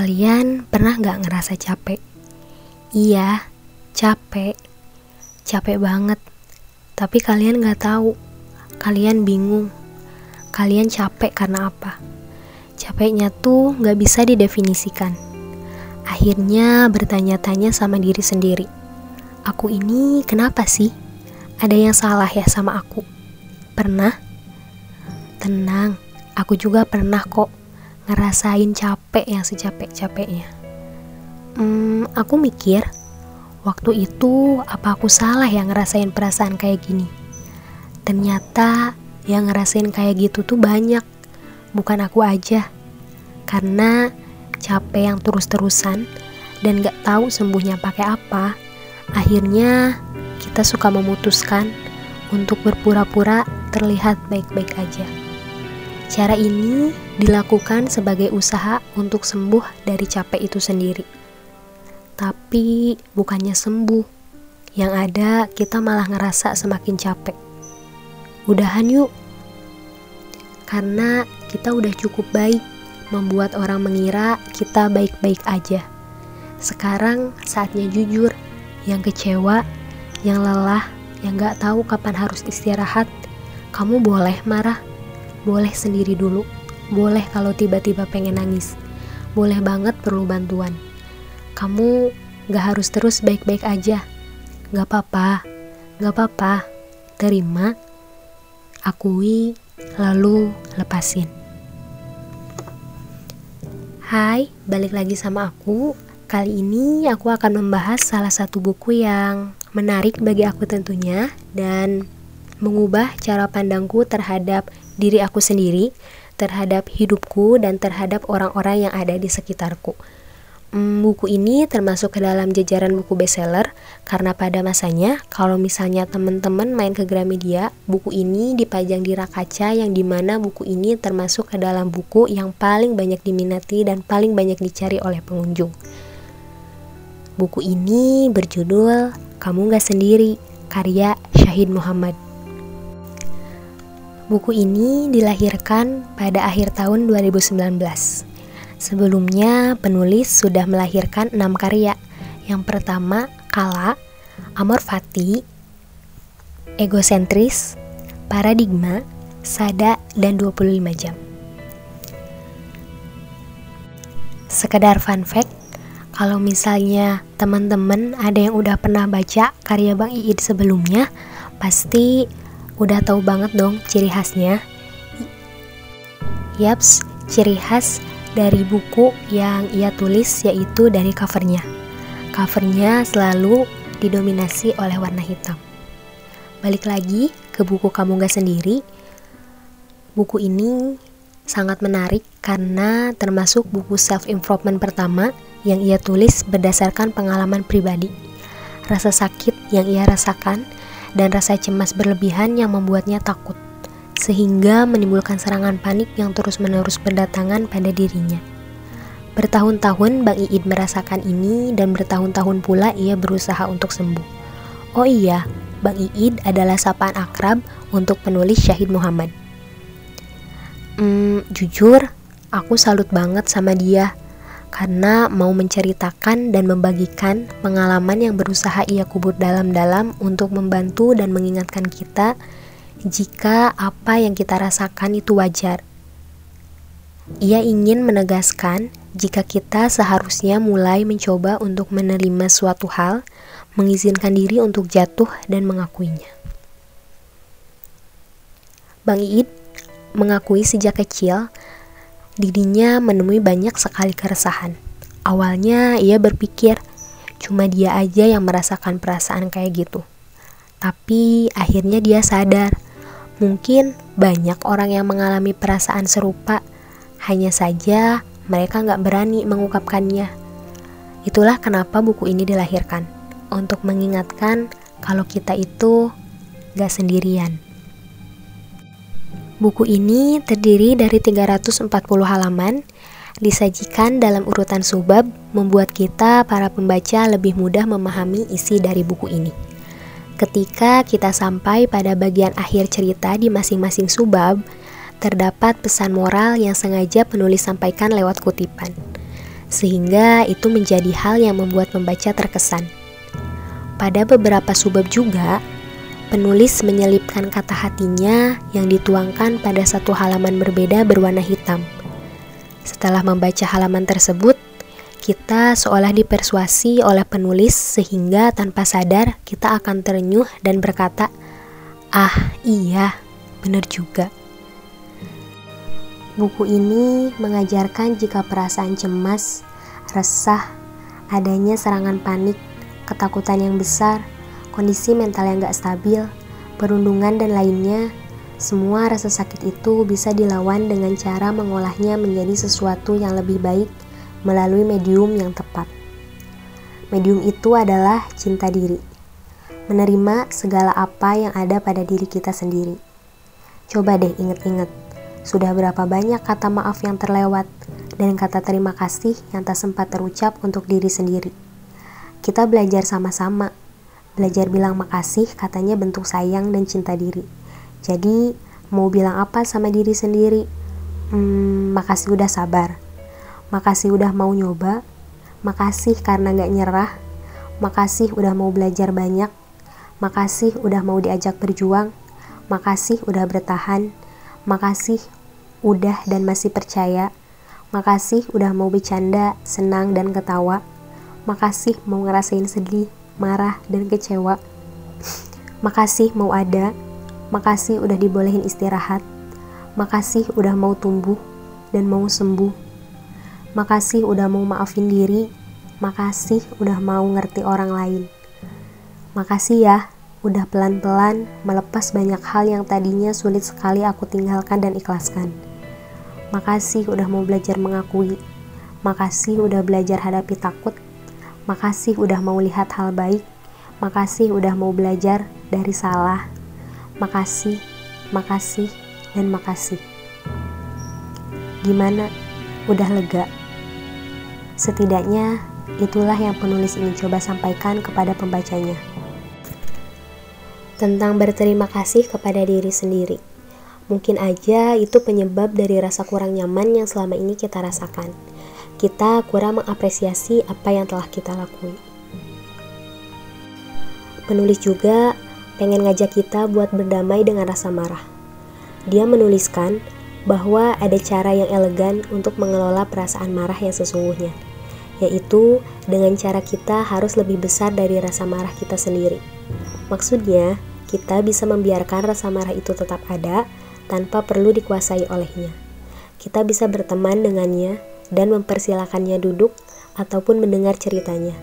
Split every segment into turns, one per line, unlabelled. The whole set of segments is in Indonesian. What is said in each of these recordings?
Kalian pernah gak ngerasa capek? Iya, capek. Capek banget. Tapi kalian gak tahu. Kalian bingung. Kalian capek karena apa? Capeknya tuh gak bisa didefinisikan. Akhirnya bertanya-tanya sama diri sendiri. Aku ini kenapa sih? Ada yang salah ya sama aku? Pernah? Tenang, aku juga pernah kok ngerasain capek yang secapek-capeknya. Hmm, aku mikir, waktu itu apa aku salah yang ngerasain perasaan kayak gini? Ternyata yang ngerasain kayak gitu tuh banyak, bukan aku aja. Karena capek yang terus-terusan dan gak tahu sembuhnya pakai apa, akhirnya kita suka memutuskan untuk berpura-pura terlihat baik-baik aja. Cara ini dilakukan sebagai usaha untuk sembuh dari capek itu sendiri. Tapi bukannya sembuh, yang ada kita malah ngerasa semakin capek. Udahan yuk, karena kita udah cukup baik membuat orang mengira kita baik-baik aja. Sekarang saatnya jujur, yang kecewa, yang lelah, yang gak tahu kapan harus istirahat, kamu boleh marah boleh sendiri dulu. Boleh kalau tiba-tiba pengen nangis. Boleh banget perlu bantuan. Kamu gak harus terus baik-baik aja. Gak apa-apa. Gak apa-apa. Terima. Akui. Lalu lepasin. Hai, balik lagi sama aku. Kali ini aku akan membahas salah satu buku yang menarik bagi aku tentunya dan mengubah cara pandangku terhadap diri aku sendiri, terhadap hidupku, dan terhadap orang-orang yang ada di sekitarku. Hmm, buku ini termasuk ke dalam jajaran buku bestseller karena pada masanya kalau misalnya teman-teman main ke Gramedia, buku ini dipajang di rak kaca yang di mana buku ini termasuk ke dalam buku yang paling banyak diminati dan paling banyak dicari oleh pengunjung. Buku ini berjudul Kamu Gak Sendiri, karya Syahid Muhammad. Buku ini dilahirkan pada akhir tahun 2019. Sebelumnya, penulis sudah melahirkan enam karya. Yang pertama, Kala, Amor Fati, Egosentris, Paradigma, Sada, dan 25 jam. Sekedar fun fact, kalau misalnya teman-teman ada yang udah pernah baca karya Bang Iid sebelumnya, pasti Udah tahu banget dong ciri khasnya? Yaps, ciri khas dari buku yang ia tulis yaitu dari covernya. Covernya selalu didominasi oleh warna hitam. Balik lagi ke buku Kamu Gak Sendiri. Buku ini sangat menarik karena termasuk buku self-improvement pertama yang ia tulis berdasarkan pengalaman pribadi. Rasa sakit yang ia rasakan dan rasa cemas berlebihan yang membuatnya takut, sehingga menimbulkan serangan panik yang terus-menerus berdatangan pada dirinya. Bertahun-tahun Bang Iid merasakan ini dan bertahun-tahun pula ia berusaha untuk sembuh. Oh iya, Bang Iid adalah sapaan akrab untuk penulis Syahid Muhammad. Hmm, jujur, aku salut banget sama dia karena mau menceritakan dan membagikan pengalaman yang berusaha ia kubur dalam-dalam untuk membantu dan mengingatkan kita jika apa yang kita rasakan itu wajar. Ia ingin menegaskan jika kita seharusnya mulai mencoba untuk menerima suatu hal, mengizinkan diri untuk jatuh dan mengakuinya. Bang Iid mengakui sejak kecil dirinya menemui banyak sekali keresahan. Awalnya ia berpikir cuma dia aja yang merasakan perasaan kayak gitu. Tapi akhirnya dia sadar, mungkin banyak orang yang mengalami perasaan serupa, hanya saja mereka nggak berani mengungkapkannya. Itulah kenapa buku ini dilahirkan, untuk mengingatkan kalau kita itu gak sendirian. Buku ini terdiri dari 340 halaman, disajikan dalam urutan subbab, membuat kita para pembaca lebih mudah memahami isi dari buku ini. Ketika kita sampai pada bagian akhir cerita di masing-masing subbab, terdapat pesan moral yang sengaja penulis sampaikan lewat kutipan. sehingga itu menjadi hal yang membuat pembaca terkesan. Pada beberapa subbab juga, penulis menyelipkan kata hatinya yang dituangkan pada satu halaman berbeda berwarna hitam. Setelah membaca halaman tersebut, kita seolah dipersuasi oleh penulis sehingga tanpa sadar kita akan terenyuh dan berkata, "Ah, iya, benar juga." Buku ini mengajarkan jika perasaan cemas, resah, adanya serangan panik, ketakutan yang besar, kondisi mental yang gak stabil, perundungan dan lainnya, semua rasa sakit itu bisa dilawan dengan cara mengolahnya menjadi sesuatu yang lebih baik melalui medium yang tepat. Medium itu adalah cinta diri, menerima segala apa yang ada pada diri kita sendiri. Coba deh inget-inget, sudah berapa banyak kata maaf yang terlewat dan kata terima kasih yang tak sempat terucap untuk diri sendiri. Kita belajar sama-sama, belajar bilang makasih katanya bentuk sayang dan cinta diri. Jadi, mau bilang apa sama diri sendiri? Hmm, makasih udah sabar Makasih udah mau nyoba. Makasih karena gak nyerah. Makasih udah mau belajar banyak. Makasih udah mau diajak berjuang. Makasih udah bertahan. Makasih udah dan masih percaya. Makasih udah mau bercanda, senang, dan ketawa. Makasih mau ngerasain sedih, marah, dan kecewa. Makasih mau ada. Makasih udah dibolehin istirahat. Makasih udah mau tumbuh dan mau sembuh. Makasih udah mau maafin diri. Makasih udah mau ngerti orang lain. Makasih ya, udah pelan-pelan melepas banyak hal yang tadinya sulit sekali aku tinggalkan dan ikhlaskan. Makasih udah mau belajar mengakui. Makasih udah belajar hadapi takut. Makasih udah mau lihat hal baik. Makasih udah mau belajar dari salah. Makasih, makasih, dan makasih. Gimana? Udah lega? Setidaknya itulah yang penulis ingin coba sampaikan kepada pembacanya. Tentang berterima kasih kepada diri sendiri. Mungkin aja itu penyebab dari rasa kurang nyaman yang selama ini kita rasakan. Kita kurang mengapresiasi apa yang telah kita lakui. Penulis juga pengen ngajak kita buat berdamai dengan rasa marah. Dia menuliskan bahwa ada cara yang elegan untuk mengelola perasaan marah yang sesungguhnya yaitu dengan cara kita harus lebih besar dari rasa marah kita sendiri. Maksudnya, kita bisa membiarkan rasa marah itu tetap ada tanpa perlu dikuasai olehnya. Kita bisa berteman dengannya dan mempersilahkannya duduk ataupun mendengar ceritanya.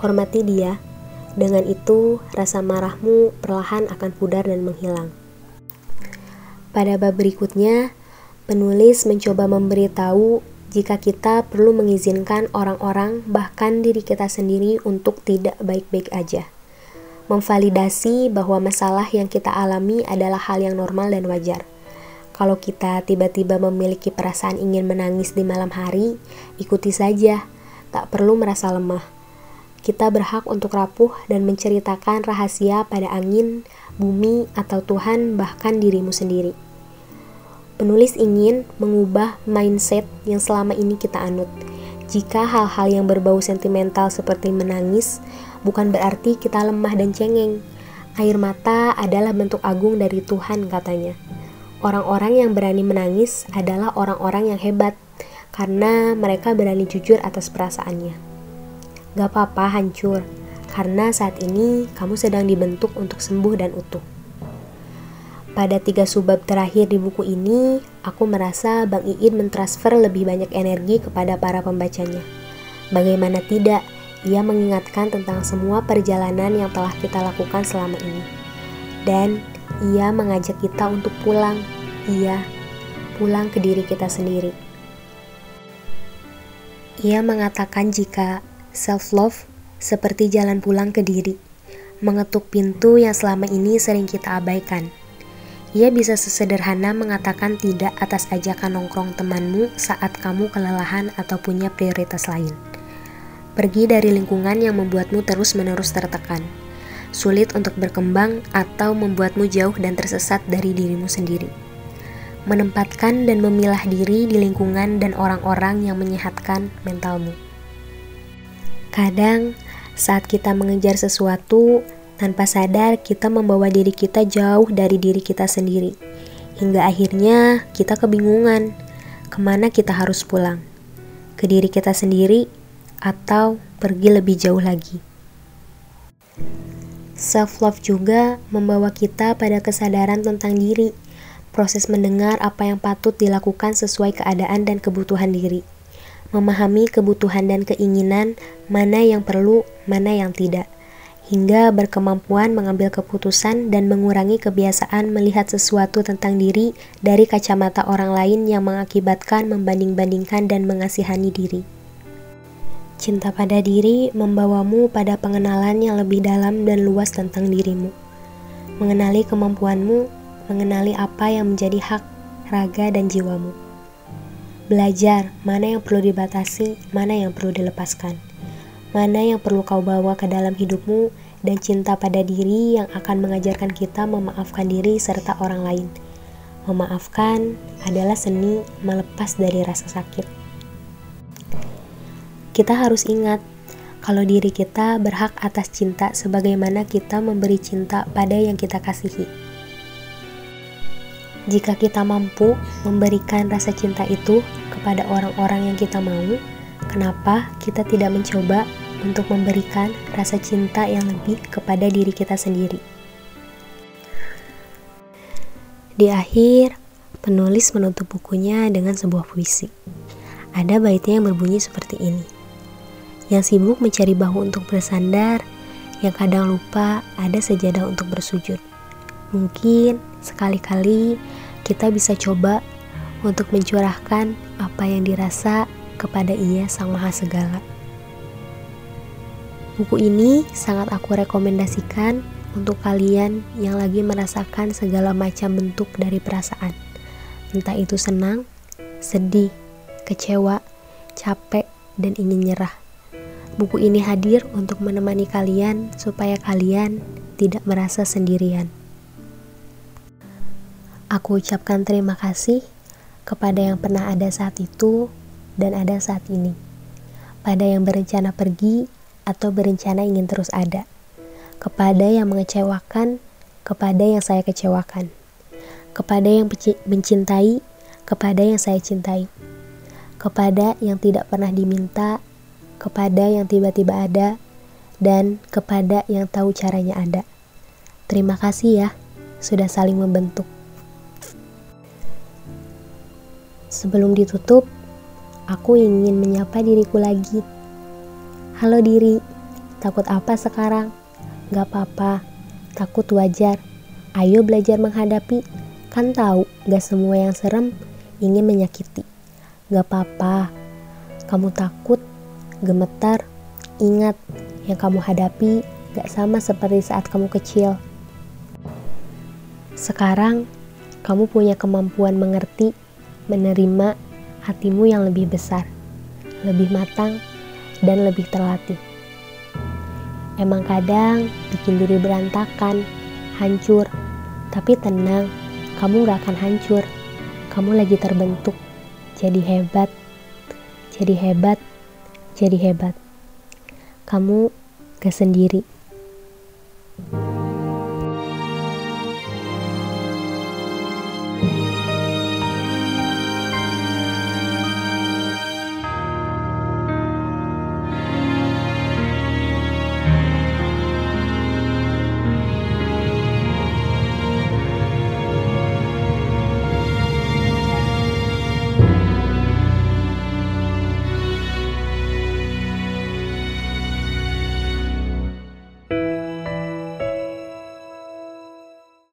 Hormati dia, dengan itu rasa marahmu perlahan akan pudar dan menghilang. Pada bab berikutnya, penulis mencoba memberitahu jika kita perlu mengizinkan orang-orang, bahkan diri kita sendiri, untuk tidak baik-baik aja. Memvalidasi bahwa masalah yang kita alami adalah hal yang normal dan wajar. Kalau kita tiba-tiba memiliki perasaan ingin menangis di malam hari, ikuti saja, tak perlu merasa lemah. Kita berhak untuk rapuh dan menceritakan rahasia pada angin, bumi, atau Tuhan, bahkan dirimu sendiri. Penulis ingin mengubah mindset yang selama ini kita anut. Jika hal-hal yang berbau sentimental seperti menangis bukan berarti kita lemah dan cengeng. Air mata adalah bentuk agung dari Tuhan katanya. Orang-orang yang berani menangis adalah orang-orang yang hebat karena mereka berani jujur atas perasaannya. Gak apa-apa hancur, karena saat ini kamu sedang dibentuk untuk sembuh dan utuh. Pada tiga subbab terakhir di buku ini, aku merasa Bang Iin mentransfer lebih banyak energi kepada para pembacanya. Bagaimana tidak, ia mengingatkan tentang semua perjalanan yang telah kita lakukan selama ini. Dan ia mengajak kita untuk pulang, iya, pulang ke diri kita sendiri. Ia mengatakan jika self-love seperti jalan pulang ke diri, mengetuk pintu yang selama ini sering kita abaikan ia bisa sesederhana mengatakan tidak atas ajakan nongkrong temanmu saat kamu kelelahan atau punya prioritas lain. Pergi dari lingkungan yang membuatmu terus-menerus tertekan, sulit untuk berkembang atau membuatmu jauh dan tersesat dari dirimu sendiri. Menempatkan dan memilah diri di lingkungan dan orang-orang yang menyehatkan mentalmu. Kadang, saat kita mengejar sesuatu, tanpa sadar kita membawa diri kita jauh dari diri kita sendiri. Hingga akhirnya kita kebingungan ke mana kita harus pulang. Ke diri kita sendiri atau pergi lebih jauh lagi. Self-love juga membawa kita pada kesadaran tentang diri, proses mendengar apa yang patut dilakukan sesuai keadaan dan kebutuhan diri memahami kebutuhan dan keinginan, mana yang perlu, mana yang tidak, hingga berkemampuan mengambil keputusan dan mengurangi kebiasaan melihat sesuatu tentang diri dari kacamata orang lain yang mengakibatkan membanding-bandingkan dan mengasihani diri. Cinta pada diri membawamu pada pengenalan yang lebih dalam dan luas tentang dirimu. Mengenali kemampuanmu, mengenali apa yang menjadi hak, raga, dan jiwamu. Belajar mana yang perlu dibatasi, mana yang perlu dilepaskan. Mana yang perlu kau bawa ke dalam hidupmu dan cinta pada diri yang akan mengajarkan kita memaafkan diri serta orang lain. Memaafkan adalah seni melepas dari rasa sakit. Kita harus ingat kalau diri kita berhak atas cinta sebagaimana kita memberi cinta pada yang kita kasihi. Jika kita mampu memberikan rasa cinta itu kepada orang-orang yang kita mau, kenapa kita tidak mencoba untuk memberikan rasa cinta yang lebih kepada diri kita sendiri? Di akhir, penulis menutup bukunya dengan sebuah puisi. Ada baitnya yang berbunyi seperti ini. Yang sibuk mencari bahu untuk bersandar, yang kadang lupa ada sejadah untuk bersujud. Mungkin sekali-kali kita bisa coba untuk mencurahkan apa yang dirasa kepada Ia Sang Maha Segala. Buku ini sangat aku rekomendasikan untuk kalian yang lagi merasakan segala macam bentuk dari perasaan. Entah itu senang, sedih, kecewa, capek, dan ingin nyerah. Buku ini hadir untuk menemani kalian supaya kalian tidak merasa sendirian. Aku ucapkan terima kasih kepada yang pernah ada saat itu dan ada saat ini. Pada yang berencana pergi atau berencana ingin terus ada. Kepada yang mengecewakan, kepada yang saya kecewakan. Kepada yang mencintai, kepada yang saya cintai. Kepada yang tidak pernah diminta, kepada yang tiba-tiba ada, dan kepada yang tahu caranya ada. Terima kasih ya, sudah saling membentuk. Sebelum ditutup, aku ingin menyapa diriku lagi. Halo diri, takut apa sekarang? Gak apa-apa, takut wajar. Ayo belajar menghadapi. Kan tahu, gak semua yang serem ingin menyakiti. Gak apa-apa, kamu takut, gemetar, ingat yang kamu hadapi gak sama seperti saat kamu kecil. Sekarang, kamu punya kemampuan mengerti menerima hatimu yang lebih besar, lebih matang, dan lebih terlatih. Emang kadang bikin diri berantakan, hancur, tapi tenang, kamu gak akan hancur. Kamu lagi terbentuk, jadi hebat, jadi hebat, jadi hebat. Kamu gak sendiri.